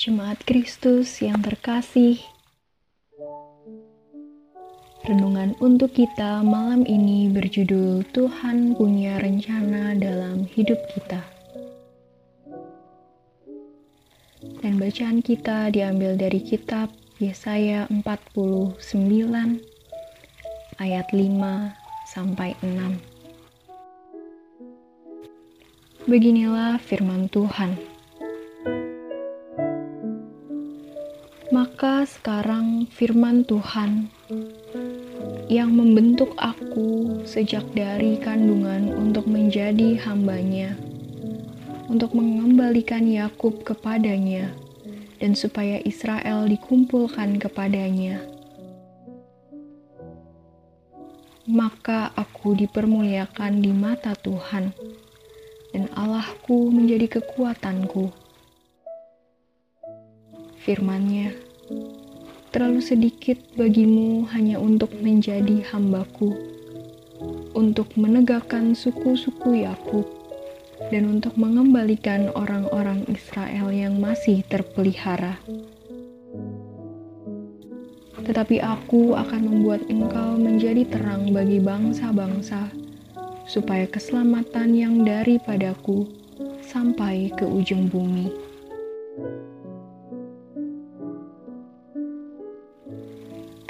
Jemaat Kristus yang terkasih, renungan untuk kita malam ini berjudul Tuhan punya rencana dalam hidup kita. Dan bacaan kita diambil dari kitab Yesaya 49 ayat 5 sampai 6. Beginilah firman Tuhan. Maka sekarang firman Tuhan yang membentuk aku sejak dari kandungan untuk menjadi hambanya, untuk mengembalikan Yakub kepadanya, dan supaya Israel dikumpulkan kepadanya. Maka aku dipermuliakan di mata Tuhan, dan Allahku menjadi kekuatanku firmannya, terlalu sedikit bagimu hanya untuk menjadi hambaku, untuk menegakkan suku-suku Yakub, dan untuk mengembalikan orang-orang Israel yang masih terpelihara. Tetapi aku akan membuat engkau menjadi terang bagi bangsa-bangsa, supaya keselamatan yang daripadaku sampai ke ujung bumi.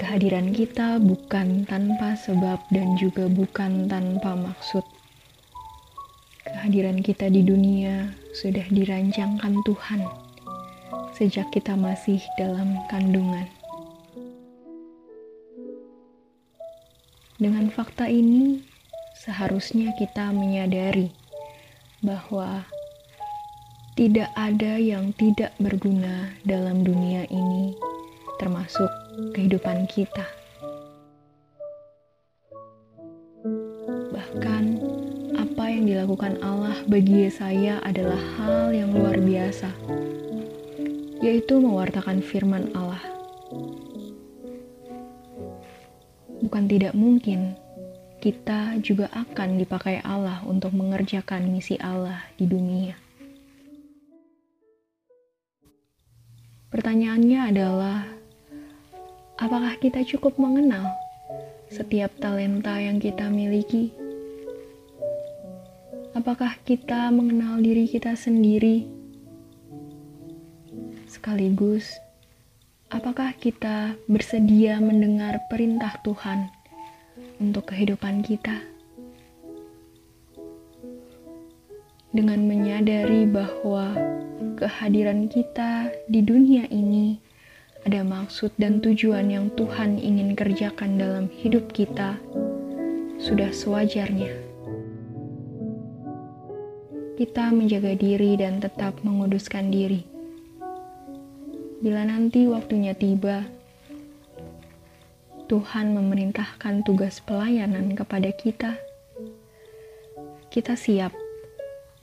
Kehadiran kita bukan tanpa sebab dan juga bukan tanpa maksud. Kehadiran kita di dunia sudah dirancangkan Tuhan sejak kita masih dalam kandungan. Dengan fakta ini, seharusnya kita menyadari bahwa tidak ada yang tidak berguna dalam dunia ini, termasuk kehidupan kita. Bahkan, apa yang dilakukan Allah bagi saya adalah hal yang luar biasa, yaitu mewartakan firman Allah. Bukan tidak mungkin kita juga akan dipakai Allah untuk mengerjakan misi Allah di dunia. Pertanyaannya adalah, Apakah kita cukup mengenal setiap talenta yang kita miliki? Apakah kita mengenal diri kita sendiri? Sekaligus, apakah kita bersedia mendengar perintah Tuhan untuk kehidupan kita? Dengan menyadari bahwa kehadiran kita di dunia ini ada maksud dan tujuan yang Tuhan ingin kerjakan dalam hidup kita, sudah sewajarnya. Kita menjaga diri dan tetap menguduskan diri. Bila nanti waktunya tiba, Tuhan memerintahkan tugas pelayanan kepada kita. Kita siap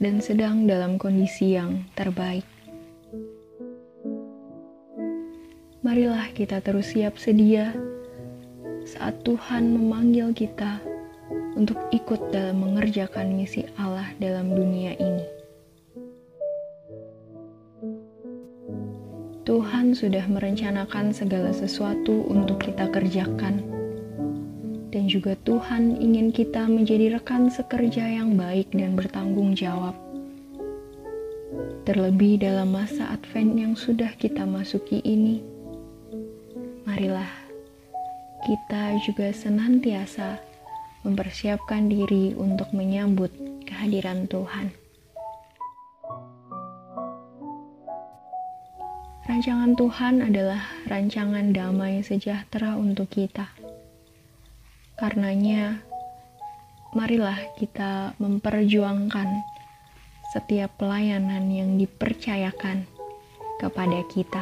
dan sedang dalam kondisi yang terbaik. Marilah kita terus siap sedia saat Tuhan memanggil kita untuk ikut dalam mengerjakan misi Allah dalam dunia ini. Tuhan sudah merencanakan segala sesuatu untuk kita kerjakan, dan juga Tuhan ingin kita menjadi rekan sekerja yang baik dan bertanggung jawab. Terlebih dalam masa Advent yang sudah kita masuki ini marilah kita juga senantiasa mempersiapkan diri untuk menyambut kehadiran Tuhan. Rancangan Tuhan adalah rancangan damai sejahtera untuk kita. Karenanya, marilah kita memperjuangkan setiap pelayanan yang dipercayakan kepada kita.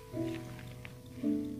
Thank you.